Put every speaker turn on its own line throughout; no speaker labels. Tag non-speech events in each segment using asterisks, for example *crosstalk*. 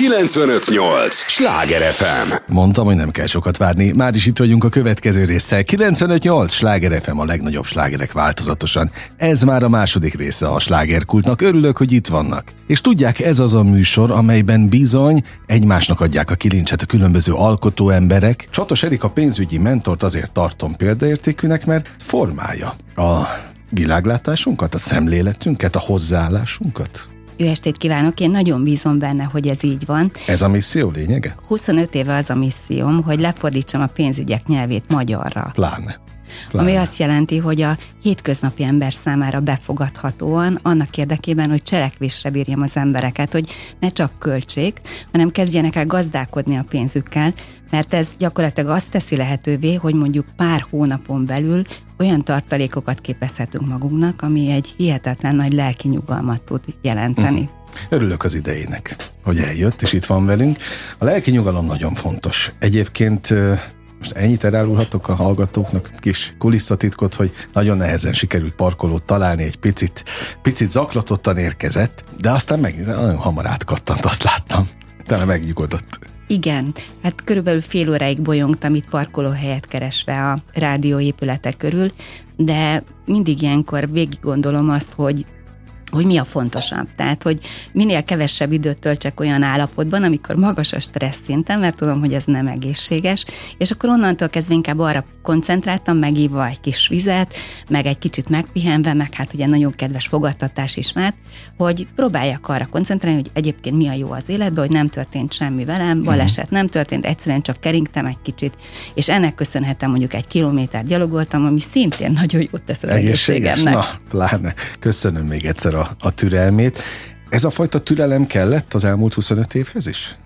958! Sláger FM!
Mondtam, hogy nem kell sokat várni. Már is itt vagyunk a következő résszel. 958! Sláger FM a legnagyobb slágerek változatosan. Ez már a második része a slágerkultnak. Örülök, hogy itt vannak. És tudják, ez az a műsor, amelyben bizony egymásnak adják a kilincset a különböző alkotó emberek. Satos Erik a pénzügyi mentort azért tartom példaértékűnek, mert formálja a világlátásunkat, a szemléletünket, a hozzáállásunkat.
Jó estét kívánok! Én nagyon bízom benne, hogy ez így van.
Ez a misszió lényege?
25 éve az a misszióm, hogy lefordítsam a pénzügyek nyelvét magyarra.
Pláne.
Pláne. Ami azt jelenti, hogy a hétköznapi ember számára befogadhatóan, annak érdekében, hogy cselekvésre bírjam az embereket, hogy ne csak költség, hanem kezdjenek el gazdálkodni a pénzükkel, mert ez gyakorlatilag azt teszi lehetővé, hogy mondjuk pár hónapon belül olyan tartalékokat képezhetünk magunknak, ami egy hihetetlen nagy lelki nyugalmat tud jelenteni. Uh-huh.
Örülök az idejének, hogy eljött, és itt van velünk. A lelki nyugalom nagyon fontos. Egyébként most ennyit elárulhatok a hallgatóknak, kis kulisszatitkot, hogy nagyon nehezen sikerült parkolót találni, egy picit, picit zaklatottan érkezett, de aztán meg nagyon hamar átkattant, azt láttam. Talán megnyugodott.
Igen, hát körülbelül fél óráig bolyongtam itt parkolóhelyet keresve a rádióépületek körül, de mindig ilyenkor végig gondolom azt, hogy hogy mi a fontosabb. Tehát, hogy minél kevesebb időt töltsek olyan állapotban, amikor magas a stressz szinten, mert tudom, hogy ez nem egészséges, és akkor onnantól kezdve inkább arra koncentráltam, megívva egy kis vizet, meg egy kicsit megpihenve, meg hát ugye nagyon kedves fogadtatás is már, hogy próbáljak arra koncentrálni, hogy egyébként mi a jó az életben, hogy nem történt semmi velem, mhm. baleset nem történt, egyszerűen csak keringtem egy kicsit, és ennek köszönhetem mondjuk egy kilométer gyalogoltam, ami szintén nagyon jót tesz az egészségemnek.
Na, pláne. Köszönöm még egyszer a, a türelmét. Ez a fajta türelem kellett az elmúlt 25 évhez is?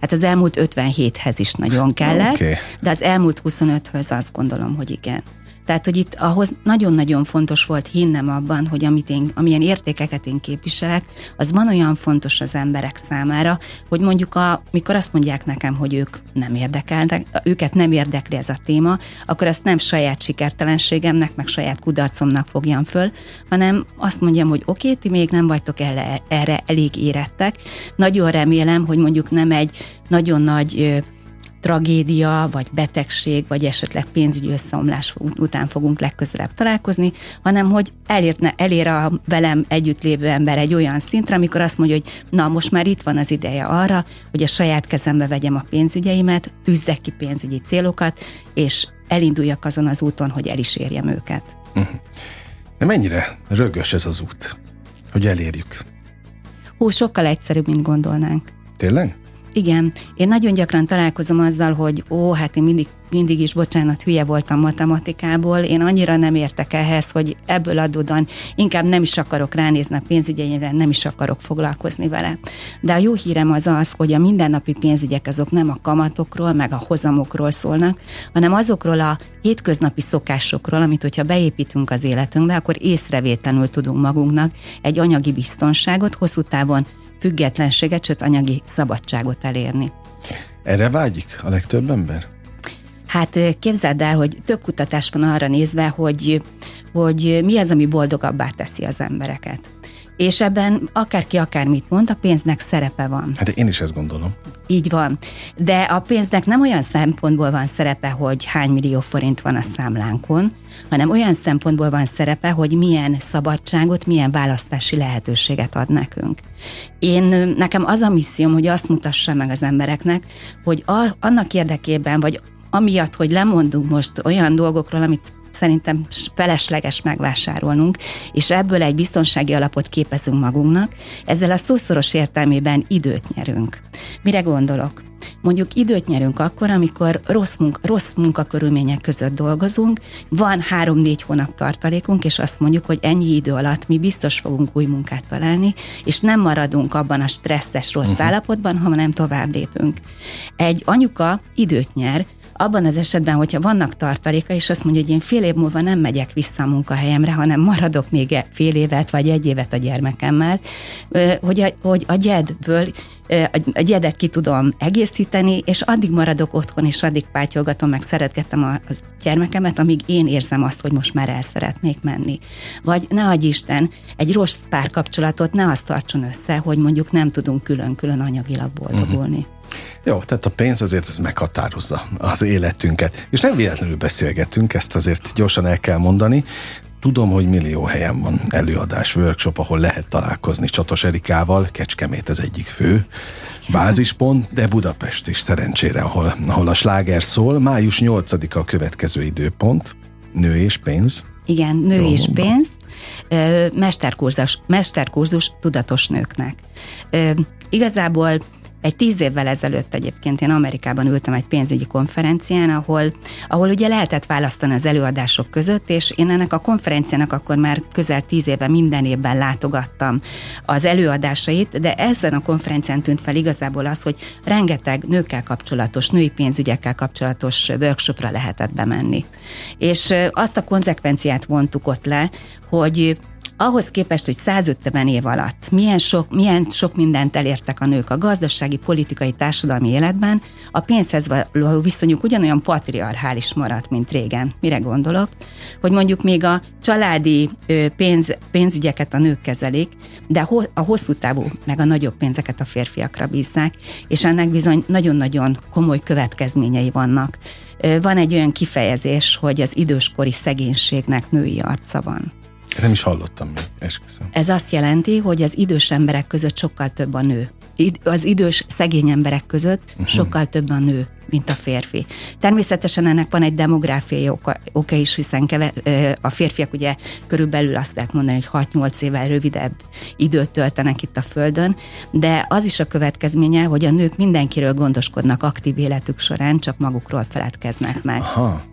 Hát az elmúlt 57-hez is nagyon kellett, okay. de az elmúlt 25-höz azt gondolom, hogy igen. Tehát, hogy itt ahhoz nagyon-nagyon fontos volt hinnem abban, hogy amit én, amilyen értékeket én képviselek, az van olyan fontos az emberek számára, hogy mondjuk a, mikor azt mondják nekem, hogy ők nem érdekelnek, őket nem érdekli ez a téma, akkor ezt nem saját sikertelenségemnek, meg saját kudarcomnak fogjam föl, hanem azt mondjam, hogy oké, okay, ti még nem vagytok erre, elég érettek. Nagyon remélem, hogy mondjuk nem egy nagyon nagy tragédia, vagy betegség, vagy esetleg pénzügyi összeomlás után fogunk legközelebb találkozni, hanem hogy elérne, elér a velem együtt lévő ember egy olyan szintre, amikor azt mondja, hogy na most már itt van az ideje arra, hogy a saját kezembe vegyem a pénzügyeimet, tűzzek ki pénzügyi célokat, és elinduljak azon az úton, hogy el is érjem őket.
Uh-huh. De mennyire rögös ez az út, hogy elérjük?
Hú, sokkal egyszerűbb, mint gondolnánk.
Tényleg?
Igen, én nagyon gyakran találkozom azzal, hogy ó, hát én mindig, mindig is, bocsánat, hülye voltam matematikából, én annyira nem értek ehhez, hogy ebből adódóan inkább nem is akarok ránézni a pénzügyeimre, nem is akarok foglalkozni vele. De a jó hírem az az, hogy a mindennapi pénzügyek azok nem a kamatokról, meg a hozamokról szólnak, hanem azokról a hétköznapi szokásokról, amit hogyha beépítünk az életünkbe, akkor észrevétlenül tudunk magunknak egy anyagi biztonságot hosszú távon függetlenséget, sőt anyagi szabadságot elérni.
Erre vágyik a legtöbb ember?
Hát képzeld el, hogy több kutatás van arra nézve, hogy, hogy mi az, ami boldogabbá teszi az embereket. És ebben akárki akármit mond, a pénznek szerepe van.
Hát én is ezt gondolom.
Így van. De a pénznek nem olyan szempontból van szerepe, hogy hány millió forint van a számlánkon, hanem olyan szempontból van szerepe, hogy milyen szabadságot, milyen választási lehetőséget ad nekünk. Én, nekem az a misszióm, hogy azt mutassa meg az embereknek, hogy a, annak érdekében, vagy amiatt, hogy lemondunk most olyan dolgokról, amit szerintem felesleges megvásárolnunk, és ebből egy biztonsági alapot képezünk magunknak, ezzel a szószoros értelmében időt nyerünk. Mire gondolok? Mondjuk időt nyerünk akkor, amikor rossz, munka, rossz munkakörülmények között dolgozunk, van három-négy hónap tartalékunk, és azt mondjuk, hogy ennyi idő alatt mi biztos fogunk új munkát találni, és nem maradunk abban a stresszes rossz uh-huh. állapotban, hanem tovább lépünk. Egy anyuka időt nyer, abban az esetben, hogyha vannak tartaléka, és azt mondja, hogy én fél év múlva nem megyek vissza a munkahelyemre, hanem maradok még e- fél évet vagy egy évet a gyermekemmel, hogy a, hogy a gyedből a gyedet ki tudom egészíteni, és addig maradok otthon, és addig pátyolgatom, meg szeretgettem a, a gyermekemet, amíg én érzem azt, hogy most már el szeretnék menni. Vagy ne adj Isten, egy rossz párkapcsolatot ne azt tartson össze, hogy mondjuk nem tudunk külön-külön anyagilag boldogulni. Uh-huh.
Jó, tehát a pénz azért ez meghatározza az életünket. És nem véletlenül beszélgetünk, ezt azért gyorsan el kell mondani. Tudom, hogy millió helyen van előadás, workshop, ahol lehet találkozni Csatos Erikával, Kecskemét az egyik fő bázispont, de Budapest is szerencsére, ahol, ahol a sláger szól. Május 8-a a következő időpont, nő és pénz.
Igen, nő Jó, és mondom. pénz, mesterkurzus, mesterkurzus tudatos nőknek. Igazából egy tíz évvel ezelőtt egyébként én Amerikában ültem egy pénzügyi konferencián, ahol, ahol ugye lehetett választani az előadások között, és én ennek a konferenciának akkor már közel tíz éve minden évben látogattam az előadásait, de ezen a konferencián tűnt fel igazából az, hogy rengeteg nőkkel kapcsolatos, női pénzügyekkel kapcsolatos workshopra lehetett bemenni. És azt a konzekvenciát vontuk ott le, hogy ahhoz képest, hogy 150 év alatt milyen sok, milyen sok mindent elértek a nők a gazdasági, politikai, társadalmi életben, a pénzhez való viszonyuk ugyanolyan patriarchális maradt, mint régen. Mire gondolok? Hogy mondjuk még a családi pénz, pénzügyeket a nők kezelik, de a hosszú távú, meg a nagyobb pénzeket a férfiakra bízzák, és ennek bizony nagyon-nagyon komoly következményei vannak. Van egy olyan kifejezés, hogy az időskori szegénységnek női arca van.
Nem is hallottam még, esküszöm.
Ez azt jelenti, hogy az idős emberek között sokkal több a nő. Az idős szegény emberek között uh-huh. sokkal több a nő, mint a férfi. Természetesen ennek van egy demográfiai oka, oka is, hiszen keve, a férfiak ugye körülbelül azt lehet mondani, hogy 6-8 évvel rövidebb időt töltenek itt a Földön, de az is a következménye, hogy a nők mindenkiről gondoskodnak aktív életük során, csak magukról feledkeznek meg. Aha.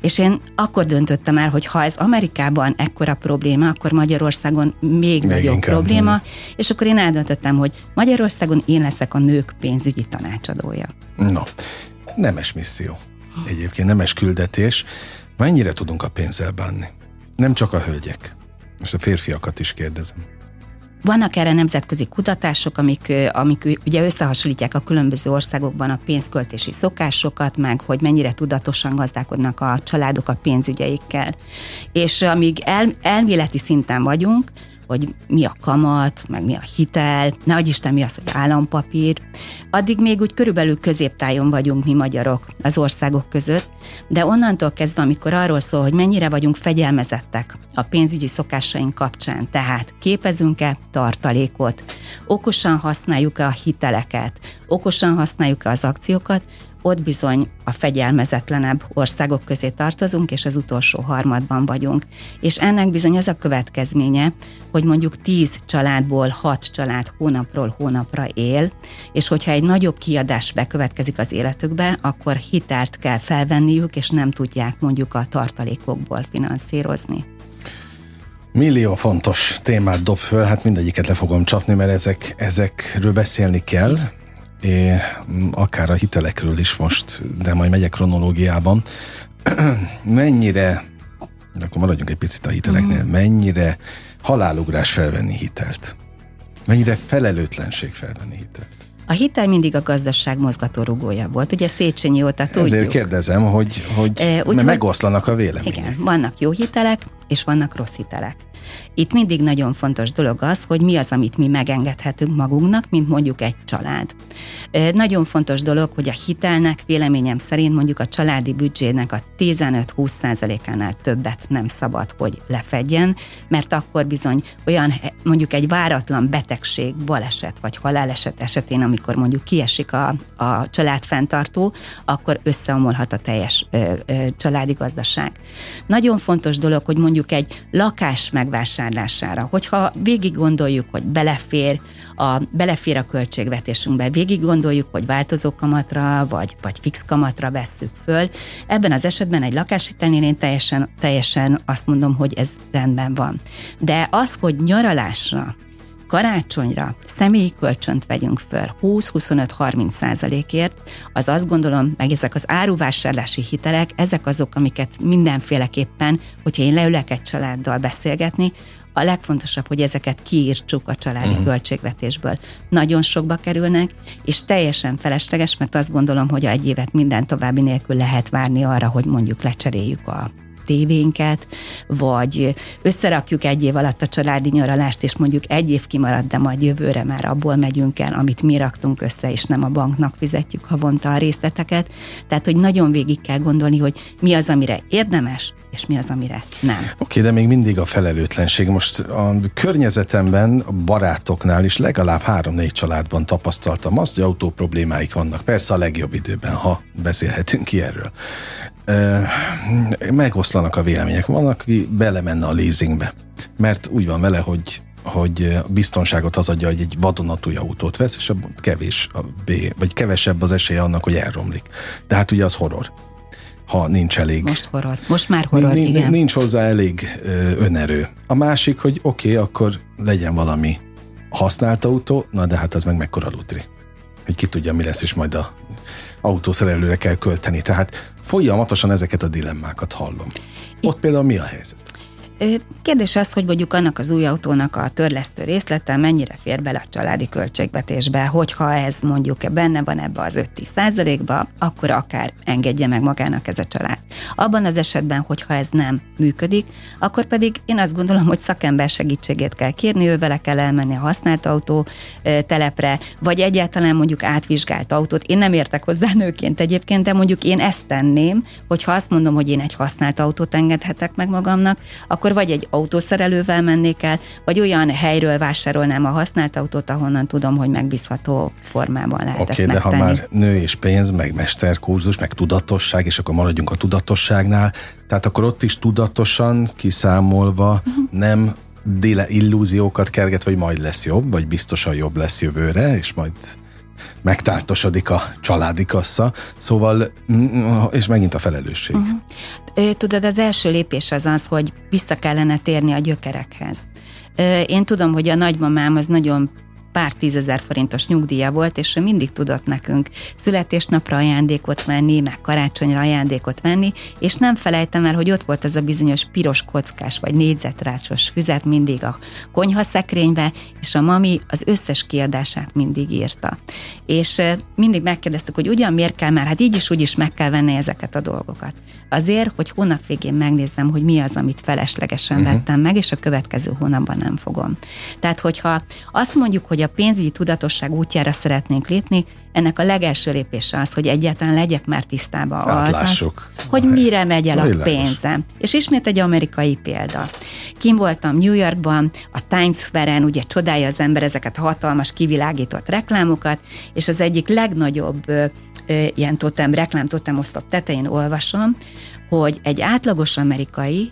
És én akkor döntöttem el, hogy ha ez Amerikában ekkora probléma, akkor Magyarországon még, még nagyobb inkább. probléma, és akkor én eldöntöttem, hogy Magyarországon én leszek a nők pénzügyi tanácsadója.
No, nemes misszió. Egyébként nemes küldetés. Mennyire tudunk a pénzzel bánni? Nem csak a hölgyek. Most a férfiakat is kérdezem.
Vannak erre nemzetközi kutatások, amik, amik ugye összehasonlítják a különböző országokban a pénzköltési szokásokat, meg hogy mennyire tudatosan gazdálkodnak a családok a pénzügyeikkel. És amíg el, elméleti szinten vagyunk, hogy mi a kamat, meg mi a hitel, ne Isten mi az, hogy állampapír. Addig még úgy körülbelül középtájon vagyunk mi magyarok az országok között, de onnantól kezdve, amikor arról szól, hogy mennyire vagyunk fegyelmezettek a pénzügyi szokásaink kapcsán, tehát képezünk-e tartalékot, okosan használjuk-e a hiteleket, okosan használjuk-e az akciókat, ott bizony a fegyelmezetlenebb országok közé tartozunk, és az utolsó harmadban vagyunk. És ennek bizony az a következménye, hogy mondjuk 10 családból 6 család hónapról hónapra él, és hogyha egy nagyobb kiadás bekövetkezik az életükbe, akkor hitelt kell felvenniük, és nem tudják mondjuk a tartalékokból finanszírozni.
Millió fontos témát dob föl, hát mindegyiket le fogom csapni, mert ezek, ezekről beszélni kell, é, akár a hitelekről is most, de majd megyek kronológiában. *clears throat* mennyire, de akkor maradjunk egy picit a hiteleknél, uh-huh. mennyire halálugrás felvenni hitelt? Mennyire felelőtlenség felvenni hitelt?
A hitel mindig a gazdaság mozgatórugója volt. Ugye Széchenyi óta tudjuk.
Ezért kérdezem, hogy, hogy e, úgy, megoszlanak a vélemények.
Igen, vannak jó hitelek, és vannak rossz hitelek. Itt mindig nagyon fontos dolog az, hogy mi az, amit mi megengedhetünk magunknak, mint mondjuk egy család. Nagyon fontos dolog, hogy a hitelnek véleményem szerint mondjuk a családi büdzsének a 15-20%-ánál többet nem szabad, hogy lefedjen, mert akkor bizony olyan mondjuk egy váratlan betegség, baleset vagy haláleset esetén, amikor mondjuk kiesik a, a családfenntartó, akkor összeomolhat a teljes ö, ö, családi gazdaság. Nagyon fontos dolog, hogy mondjuk egy lakás megváltozása, megvásárlására. Hogyha végig gondoljuk, hogy belefér a, belefér a költségvetésünkbe, végig gondoljuk, hogy változó kamatra vagy, vagy fix kamatra vesszük föl, ebben az esetben egy lakáshitelnél én teljesen, teljesen azt mondom, hogy ez rendben van. De az, hogy nyaralásra karácsonyra személyi kölcsönt vegyünk föl 20-25-30 százalékért, az azt gondolom, meg ezek az áruvásárlási hitelek, ezek azok, amiket mindenféleképpen, hogyha én leülek egy családdal beszélgetni, a legfontosabb, hogy ezeket kiírtsuk a családi uh-huh. költségvetésből. Nagyon sokba kerülnek, és teljesen felesleges, mert azt gondolom, hogy egy évet minden további nélkül lehet várni arra, hogy mondjuk lecseréljük a tévénket, vagy összerakjuk egy év alatt a családi nyaralást, és mondjuk egy év kimarad, de majd jövőre már abból megyünk el, amit mi raktunk össze, és nem a banknak fizetjük havonta a részleteket. Tehát, hogy nagyon végig kell gondolni, hogy mi az, amire érdemes, és mi az, amire nem. Oké,
okay, de még mindig a felelőtlenség. Most a környezetemben, a barátoknál is legalább három-négy családban tapasztaltam azt, hogy autó problémáik vannak. Persze a legjobb időben, ha beszélhetünk ki erről. Megoszlanak a vélemények. Van, aki belemenne a leasingbe, mert úgy van vele, hogy hogy a biztonságot az adja, hogy egy vadonatúj autót vesz, és abban kevés, a B, vagy kevesebb az esélye annak, hogy elromlik. De hát ugye az horror ha nincs elég.
Most horror. Most már horror,
nincs,
igen.
Nincs hozzá elég ö, önerő. A másik, hogy oké, okay, akkor legyen valami használt autó, na de hát az meg mekkora lutri. Hogy ki tudja, mi lesz, és majd a autószerelőre kell költeni. Tehát folyamatosan ezeket a dilemmákat hallom. Ott például mi a helyzet?
Kérdés az, hogy mondjuk annak az új autónak a törlesztő részlete mennyire fér bele a családi költségvetésbe, hogyha ez mondjuk benne van ebbe az 5-10 százalékba, akkor akár engedje meg magának ez a család. Abban az esetben, hogyha ez nem működik, akkor pedig én azt gondolom, hogy szakember segítségét kell kérni, ő vele kell elmenni a használt autó telepre, vagy egyáltalán mondjuk átvizsgált autót. Én nem értek hozzá nőként egyébként, de mondjuk én ezt tenném, hogyha azt mondom, hogy én egy használt autót engedhetek meg magamnak, akkor akkor vagy egy autószerelővel mennék el, vagy olyan helyről vásárolnám a használt autót, ahonnan tudom, hogy megbízható formában lehet
okay,
ezt de
megtenni. ha már nő és pénz, meg mesterkurzus, meg tudatosság, és akkor maradjunk a tudatosságnál, tehát akkor ott is tudatosan kiszámolva uh-huh. nem déle illúziókat kerget, hogy majd lesz jobb, vagy biztosan jobb lesz jövőre, és majd megtártosodik a családi kassa, szóval, mm, és megint a felelősség.
Uh-huh. Tudod, az első lépés az az, hogy vissza kellene térni a gyökerekhez. Én tudom, hogy a nagymamám az nagyon pár tízezer forintos nyugdíja volt, és ő mindig tudott nekünk születésnapra ajándékot venni, meg karácsonyra ajándékot venni, és nem felejtem el, hogy ott volt az a bizonyos piros kockás vagy négyzetrácsos füzet mindig a konyhaszekrénybe, és a mami az összes kiadását mindig írta. És mindig megkérdeztük, hogy ugyan miért kell már, hát így is úgy is meg kell venni ezeket a dolgokat. Azért, hogy hónap végén megnézzem, hogy mi az, amit feleslegesen uh-huh. vettem meg, és a következő hónapban nem fogom. Tehát, hogyha azt mondjuk, hogy hogy a pénzügyi tudatosság útjára szeretnénk lépni, ennek a legelső lépése az, hogy egyáltalán legyek már tisztában
az,
hogy mire megy el a pénzem. És ismét egy amerikai példa. Kim voltam New Yorkban, a Times Square-en, ugye csodálja az ember ezeket a hatalmas kivilágított reklámokat, és az egyik legnagyobb ilyen totem, reklám totem osztop tetején olvasom, hogy egy átlagos amerikai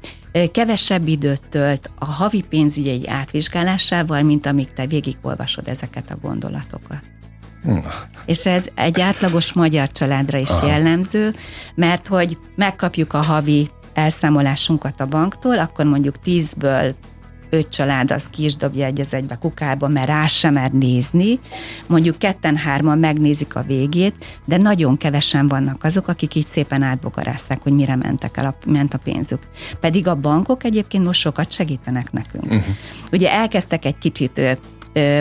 kevesebb időt tölt a havi pénzügyei átvizsgálásával, mint amíg te végigolvasod ezeket a gondolatokat. Na. És ez egy átlagos magyar családra is Aha. jellemző, mert hogy megkapjuk a havi elszámolásunkat a banktól, akkor mondjuk tízből öt család az ki is dobja egy az egybe kukárba, mert rá sem mer nézni. Mondjuk ketten-hárman megnézik a végét, de nagyon kevesen vannak azok, akik így szépen átbogarázták, hogy mire mentek el a, ment a pénzük. Pedig a bankok egyébként most sokat segítenek nekünk. Uh-huh. Ugye elkezdtek egy kicsit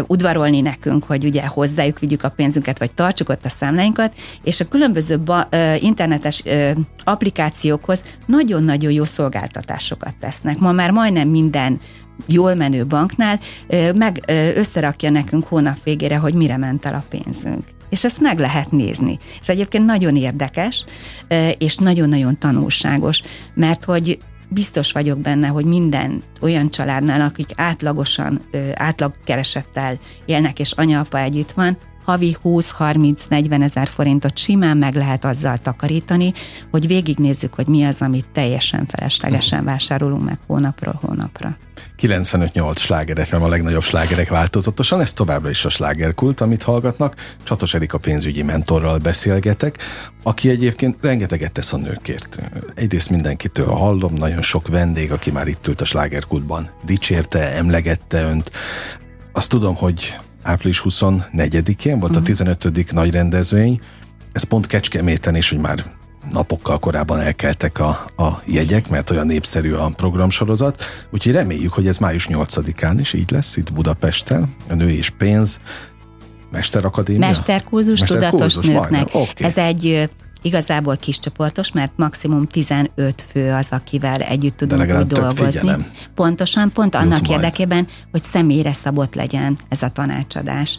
udvarolni nekünk, hogy ugye hozzájuk vigyük a pénzünket, vagy tartsuk ott a számláinkat, és a különböző ba, ö, internetes ö, applikációkhoz nagyon-nagyon jó szolgáltatásokat tesznek. Ma már majdnem minden jól menő banknál meg összerakja nekünk hónap végére, hogy mire ment el a pénzünk. És ezt meg lehet nézni. És egyébként nagyon érdekes, és nagyon-nagyon tanulságos, mert hogy biztos vagyok benne, hogy minden olyan családnál, akik átlagosan, átlagkeresettel élnek, és anya-apa együtt van, havi 20-30-40 ezer forintot simán meg lehet azzal takarítani, hogy végignézzük, hogy mi az, amit teljesen feleslegesen vásárolunk meg hónapról hónapra.
95-8 sláger FM a legnagyobb slágerek változatosan, ez továbbra is a slágerkult, amit hallgatnak. Csatos Erika pénzügyi mentorral beszélgetek, aki egyébként rengeteget tesz a nőkért. Egyrészt mindenkitől hallom, nagyon sok vendég, aki már itt ült a slágerkultban, dicsérte, emlegette önt, azt tudom, hogy április 24-én volt uh-huh. a 15. Mhm. nagy rendezvény, ez pont Kecskeméten is, hogy már napokkal korábban elkeltek a, a jegyek, mert olyan népszerű a programsorozat, úgyhogy reméljük, hogy ez május 8-án is így lesz itt Budapesten, a Nő és Pénz Mesterakadémia?
Mesterkurzus, Mesterkurzus tudatos nőknek. Okay. Ez egy igazából kis csoportos, mert maximum 15 fő az, akivel együtt tudunk úgy dolgozni. Figyelem. Pontosan, pont Jut annak majd. érdekében, hogy személyre szabott legyen ez a tanácsadás.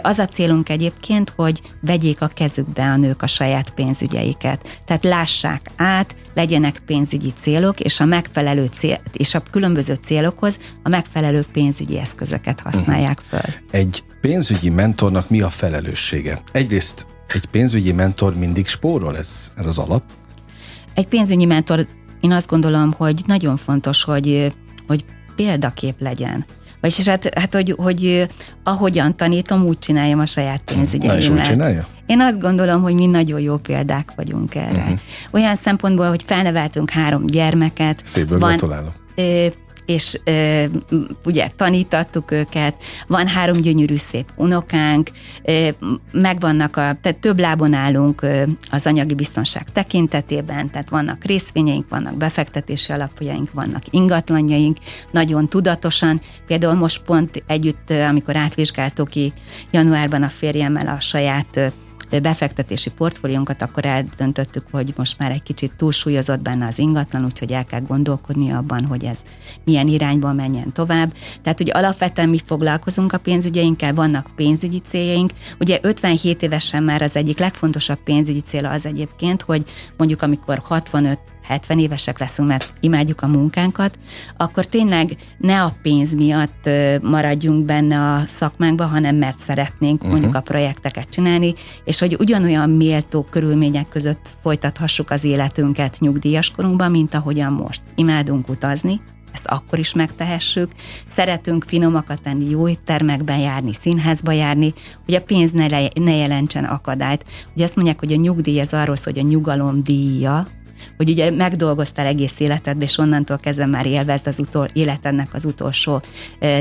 Az a célunk egyébként, hogy vegyék a kezükbe a nők a saját pénzügyeiket. Tehát lássák át, legyenek pénzügyi célok, és a megfelelő cél, és a különböző célokhoz a megfelelő pénzügyi eszközöket használják föl.
Egy pénzügyi mentornak mi a felelőssége? Egyrészt egy pénzügyi mentor mindig spórol, ez, ez az alap?
Egy pénzügyi mentor, én azt gondolom, hogy nagyon fontos, hogy, hogy példakép legyen. Vagyis hát, hát hogy, hogy ahogyan tanítom, úgy csináljam a saját pénzügyeimet.
Na, és úgy csinálja?
Én azt gondolom, hogy mi nagyon jó példák vagyunk erre. Uh-huh. Olyan szempontból, hogy felneveltünk három gyermeket.
Szépből van, gratulálok
és ö, ugye tanítattuk őket, van három gyönyörű szép unokánk, ö, megvannak a, tehát több lábon állunk ö, az anyagi biztonság tekintetében, tehát vannak részvényeink, vannak befektetési alapjaink, vannak ingatlanjaink, nagyon tudatosan, például most pont együtt, amikor átvizsgáltuk ki januárban a férjemmel a saját befektetési portfóliónkat, akkor eldöntöttük, hogy most már egy kicsit túlsúlyozott benne az ingatlan, úgyhogy el kell gondolkodni abban, hogy ez milyen irányba menjen tovább. Tehát, hogy alapvetően mi foglalkozunk a pénzügyeinkkel, vannak pénzügyi céljaink. Ugye 57 évesen már az egyik legfontosabb pénzügyi cél az egyébként, hogy mondjuk amikor 65 70 évesek leszünk, mert imádjuk a munkánkat, akkor tényleg ne a pénz miatt maradjunk benne a szakmánkba, hanem mert szeretnénk uh-huh. mondjuk a projekteket csinálni, és hogy ugyanolyan méltó körülmények között folytathassuk az életünket nyugdíjas korunkban, mint ahogyan most. Imádunk utazni, ezt akkor is megtehessük. Szeretünk finomakat tenni, jó éttermekben járni, színházba járni, hogy a pénz ne, le, ne jelentsen akadályt. Ugye azt mondják, hogy a nyugdíj az arról szól, hogy a nyugalom díja, hogy ugye megdolgoztál egész életedbe, és onnantól kezdve már élvezd az utol, életednek az utolsó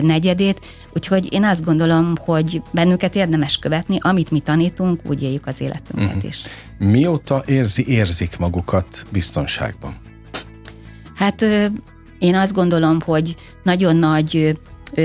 negyedét. Úgyhogy én azt gondolom, hogy bennünket érdemes követni, amit mi tanítunk, úgy éljük az életünket uh-huh. is.
Mióta érzi, érzik magukat biztonságban?
Hát én azt gondolom, hogy nagyon nagy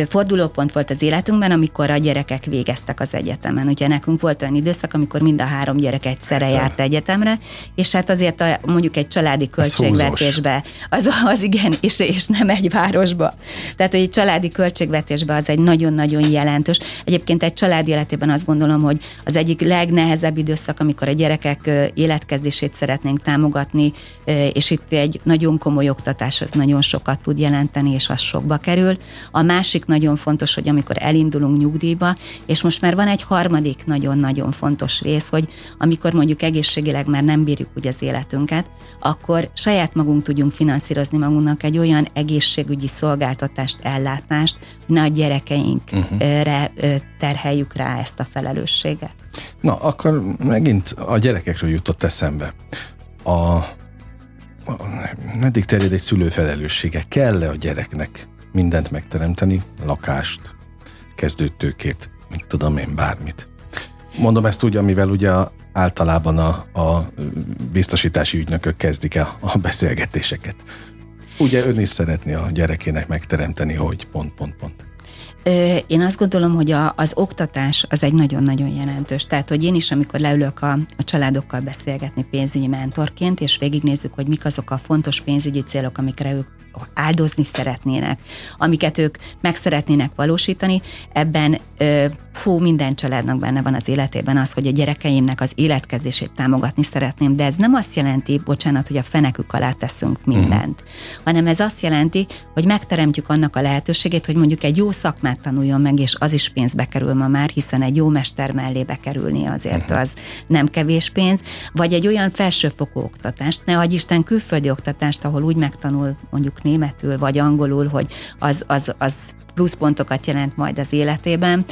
fordulópont volt az életünkben, amikor a gyerekek végeztek az egyetemen. Ugye nekünk volt olyan időszak, amikor mind a három gyerek egyszerre Egyszer. járt egyetemre, és hát azért a, mondjuk egy családi költségvetésbe, az, *laughs* az igen, és, és nem egy városba. Tehát, hogy egy családi költségvetésbe az egy nagyon-nagyon jelentős. Egyébként egy család életében azt gondolom, hogy az egyik legnehezebb időszak, amikor a gyerekek életkezdését szeretnénk támogatni, és itt egy nagyon komoly oktatás az nagyon sokat tud jelenteni, és az sokba kerül. A másik másik nagyon fontos, hogy amikor elindulunk nyugdíjba, és most már van egy harmadik nagyon-nagyon fontos rész, hogy amikor mondjuk egészségileg már nem bírjuk úgy az életünket, akkor saját magunk tudjunk finanszírozni magunknak egy olyan egészségügyi szolgáltatást, ellátást, hogy ne a gyerekeinkre uh-huh. terheljük rá ezt a felelősséget.
Na, akkor megint a gyerekekről jutott eszembe. A meddig terjed egy szülő felelőssége? Kell-e a gyereknek mindent megteremteni, lakást, kezdőtőkét, mit tudom én, bármit. Mondom ezt úgy, amivel ugye általában a, a biztosítási ügynökök kezdik a, a beszélgetéseket. Ugye ön is szeretné a gyerekének megteremteni, hogy pont, pont, pont.
Én azt gondolom, hogy a, az oktatás az egy nagyon-nagyon jelentős. Tehát, hogy én is, amikor leülök a, a családokkal beszélgetni pénzügyi mentorként, és végignézzük, hogy mik azok a fontos pénzügyi célok, amikre ők áldozni szeretnének, amiket ők meg szeretnének valósítani, ebben fú, minden családnak benne van az életében az, hogy a gyerekeimnek az életkezdését támogatni szeretném, de ez nem azt jelenti, bocsánat, hogy a fenekük alá teszünk mindent, uh-huh. hanem ez azt jelenti, hogy megteremtjük annak a lehetőségét, hogy mondjuk egy jó szakmát tanuljon meg, és az is pénzbe kerül ma már, hiszen egy jó mester mellé bekerülni azért uh-huh. az nem kevés pénz, vagy egy olyan felsőfokú oktatást, ne adj Isten külföldi oktatást, ahol úgy megtanul mondjuk németül vagy angolul, hogy az, az, az pluszpontokat jelent majd az életében.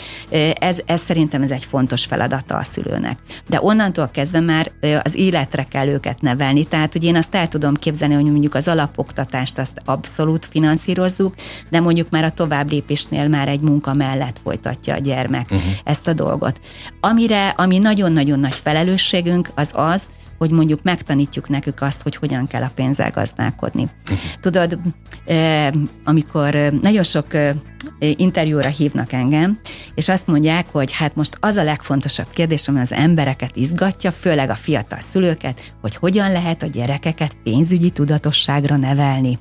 Ez, ez szerintem ez egy fontos feladata a szülőnek. De onnantól kezdve már az életre kell őket nevelni. Tehát, hogy én azt el tudom képzelni, hogy mondjuk az alapoktatást azt abszolút finanszírozzuk, de mondjuk már a tovább lépésnél már egy munka mellett folytatja a gyermek uh-huh. ezt a dolgot. Amire, ami nagyon-nagyon nagy felelősségünk, az az, hogy mondjuk megtanítjuk nekük azt, hogy hogyan kell a pénzzel gazdálkodni. Tudod, amikor nagyon sok interjúra hívnak engem, és azt mondják, hogy hát most az a legfontosabb kérdés, ami az embereket izgatja, főleg a fiatal szülőket, hogy hogyan lehet a gyerekeket pénzügyi tudatosságra nevelni.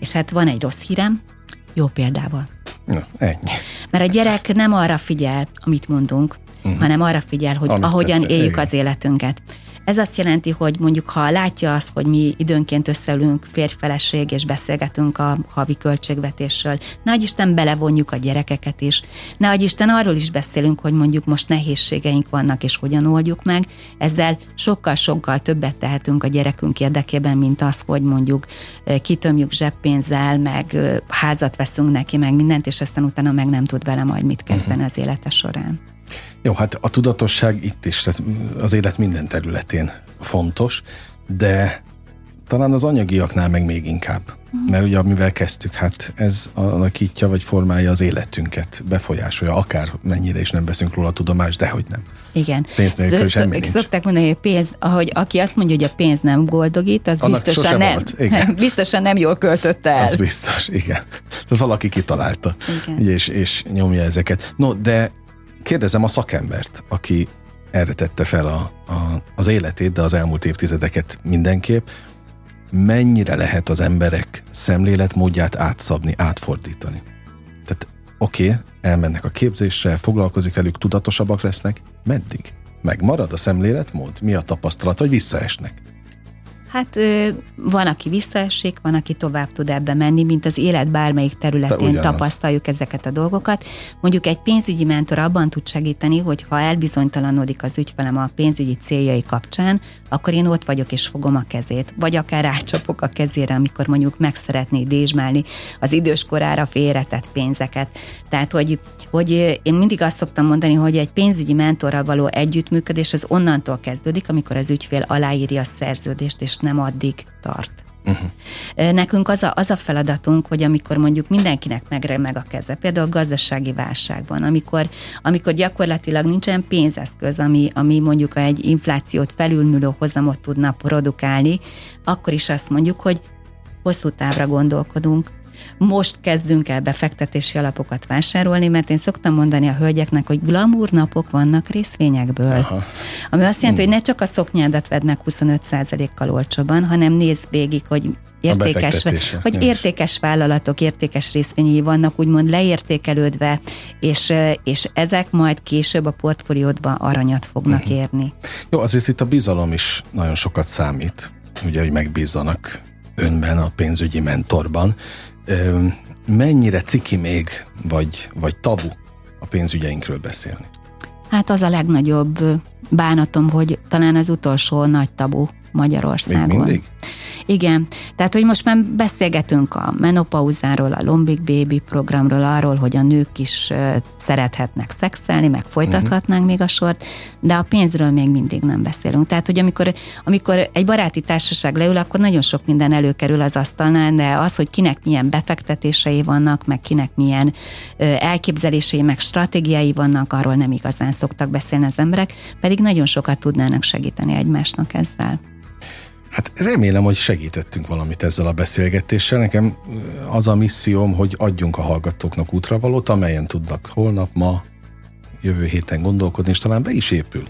És hát van egy rossz hírem, jó példával.
Na, ennyi.
Mert a gyerek nem arra figyel, amit mondunk, uh-huh. hanem arra figyel, hogy Amit ahogyan tesz, éljük igen. az életünket. Ez azt jelenti, hogy mondjuk ha látja azt, hogy mi időnként összeülünk férjfeleség és beszélgetünk a havi költségvetésről, ne Isten belevonjuk a gyerekeket is, ne Isten arról is beszélünk, hogy mondjuk most nehézségeink vannak és hogyan oldjuk meg, ezzel sokkal-sokkal többet tehetünk a gyerekünk érdekében, mint az, hogy mondjuk kitömjük zseppénzzel, meg házat veszünk neki, meg mindent, és aztán utána meg nem tud vele majd mit kezdeni uh-huh. az élete során.
Jó, hát a tudatosság itt is, tehát az élet minden területén fontos, de talán az anyagiaknál meg még inkább. Mert ugye, amivel kezdtük, hát ez alakítja vagy formálja az életünket, befolyásolja, akár mennyire is nem veszünk róla tudomást, de hogy nem.
Igen.
Pénz nélkül
Sz- semmi nincs. Szokták mondani, hogy pénz, ahogy aki azt mondja, hogy a pénz nem boldogít, az Annak biztosan nem, volt. Igen. *laughs* biztosan nem jól költötte el.
Az biztos, igen. Tehát valaki kitalálta, igen. és, és nyomja ezeket. No, de kérdezem a szakembert, aki erre tette fel a, a, az életét, de az elmúlt évtizedeket mindenképp, mennyire lehet az emberek szemléletmódját átszabni, átfordítani. Tehát oké, okay, elmennek a képzésre, foglalkozik velük, tudatosabbak lesznek, meddig? Megmarad a szemléletmód? Mi a tapasztalat, hogy visszaesnek?
Hát van, aki visszaesik, van, aki tovább tud ebbe menni, mint az élet bármelyik területén tapasztaljuk ezeket a dolgokat. Mondjuk egy pénzügyi mentor abban tud segíteni, hogy ha elbizonytalanodik az ügyfelem a pénzügyi céljai kapcsán, akkor én ott vagyok és fogom a kezét, vagy akár rácsapok a kezére, amikor mondjuk meg szeretné dézsmálni az időskorára félretett pénzeket. Tehát, hogy, hogy én mindig azt szoktam mondani, hogy egy pénzügyi mentorral való együttműködés az onnantól kezdődik, amikor az ügyfél aláírja a szerződést, és nem addig tart. Uh-huh. Nekünk az a, az a feladatunk, hogy amikor mondjuk mindenkinek megremeg a keze, például a gazdasági válságban, amikor, amikor gyakorlatilag nincsen pénzeszköz, ami, ami mondjuk egy inflációt felülmülő hozamot tudna produkálni, akkor is azt mondjuk, hogy hosszú távra gondolkodunk, most kezdünk el befektetési alapokat vásárolni, mert én szoktam mondani a hölgyeknek, hogy glamour napok vannak részvényekből. Aha. Ami azt jelenti, hogy ne csak a szoknyádat vedd meg 25%-kal olcsóban, hanem nézd végig, hogy értékes, hogy értékes vállalatok, értékes részvényei vannak úgymond leértékelődve, és, és ezek majd később a portfóliódban aranyat fognak uh-huh. érni.
Jó, azért itt a bizalom is nagyon sokat számít, ugye, hogy megbízzanak önben, a pénzügyi mentorban, mennyire ciki még, vagy, vagy tabu a pénzügyeinkről beszélni?
Hát az a legnagyobb bánatom, hogy talán az utolsó nagy tabu Magyarországon.
Még mindig?
Igen, tehát hogy most már beszélgetünk a menopauzáról, a Lombik Baby programról, arról, hogy a nők is szerethetnek szexelni, meg folytathatnánk uh-huh. még a sort, de a pénzről még mindig nem beszélünk. Tehát, hogy amikor, amikor egy baráti társaság leül, akkor nagyon sok minden előkerül az asztalnál, de az, hogy kinek milyen befektetései vannak, meg kinek milyen elképzelései, meg stratégiái vannak, arról nem igazán szoktak beszélni az emberek, pedig nagyon sokat tudnának segíteni egymásnak ezzel.
Hát remélem, hogy segítettünk valamit ezzel a beszélgetéssel. Nekem az a misszióm, hogy adjunk a hallgatóknak útravalót, amelyen tudnak holnap, ma, jövő héten gondolkodni, és talán be is épül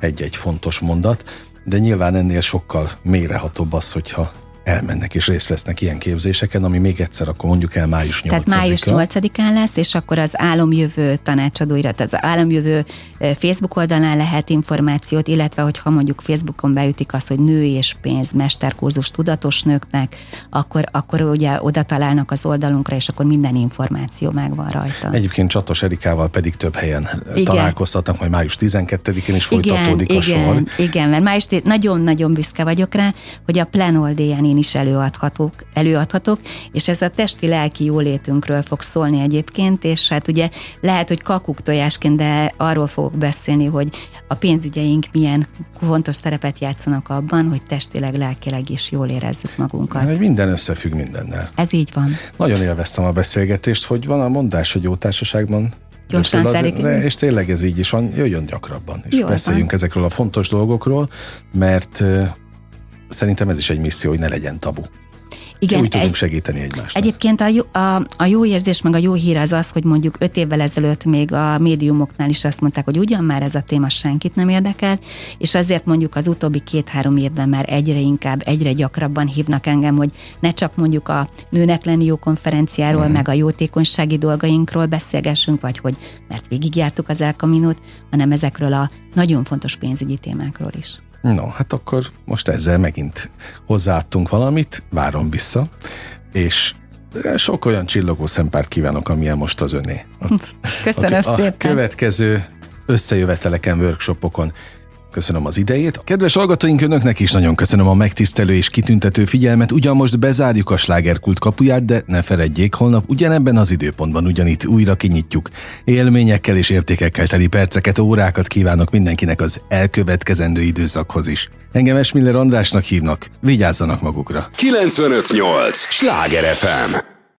egy-egy fontos mondat, de nyilván ennél sokkal mélyrehatóbb az, hogyha elmennek és részt vesznek ilyen képzéseken, ami még egyszer akkor mondjuk el május 8-án.
Tehát május 8-án lesz, és akkor az álomjövő tanácsadóira, az álomjövő Facebook oldalán lehet információt, illetve hogyha mondjuk Facebookon beütik azt, hogy nő és pénz mesterkurzus tudatos nőknek, akkor, akkor ugye oda találnak az oldalunkra, és akkor minden információ megvan rajta.
Egyébként Csatos Erikával pedig több helyen igen. találkoztatnak, majd május 12-én is folytatódik igen, a
igen,
sor.
Igen, mert május nagyon-nagyon büszke vagyok rá, hogy a Plan én is előadhatok, előadhatok, és ez a testi-lelki jólétünkről fog szólni egyébként, és hát ugye lehet, hogy kakuk tojásként, de arról fogok beszélni, hogy a pénzügyeink milyen fontos szerepet játszanak abban, hogy testileg, lelkileg is jól érezzük magunkat.
Hogy minden összefügg mindennel.
Ez így van.
Nagyon élveztem a beszélgetést, hogy van a mondás, hogy jó társaságban
Gyorsan telik.
De, és tényleg ez így is van, jöjjön gyakrabban, és Jó beszéljünk van. ezekről a fontos dolgokról, mert szerintem ez is egy misszió, hogy ne legyen tabu. Igen, úgy tudunk egy, segíteni egymásnak.
Egyébként a jó, a, a jó érzés, meg a jó hír az az, hogy mondjuk öt évvel ezelőtt még a médiumoknál is azt mondták, hogy ugyan már ez a téma senkit nem érdekel, és azért mondjuk az utóbbi két-három évben már egyre inkább, egyre gyakrabban hívnak engem, hogy ne csak mondjuk a nőnek lenni jó konferenciáról, mm. meg a jótékonysági dolgainkról beszélgessünk, vagy hogy mert végigjártuk az elkaminót, hanem ezekről a nagyon fontos pénzügyi témákról is.
No, hát akkor most ezzel megint hozzáadtunk valamit, várom vissza, és sok olyan csillogó szempárt kívánok, amilyen most az öné. *laughs*
Köszönöm a, szépen.
A következő összejöveteleken, workshopokon Köszönöm az idejét. Kedves hallgatóink, önöknek is nagyon köszönöm a megtisztelő és kitüntető figyelmet. Ugyan most bezárjuk a slágerkult kapuját, de ne feledjék, holnap ugyanebben az időpontban ugyanitt újra kinyitjuk. Élményekkel és értékekkel teli perceket, órákat kívánok mindenkinek az elkövetkezendő időszakhoz is. Engem Esmiller Andrásnak hívnak, vigyázzanak magukra.
958! Sláger FM!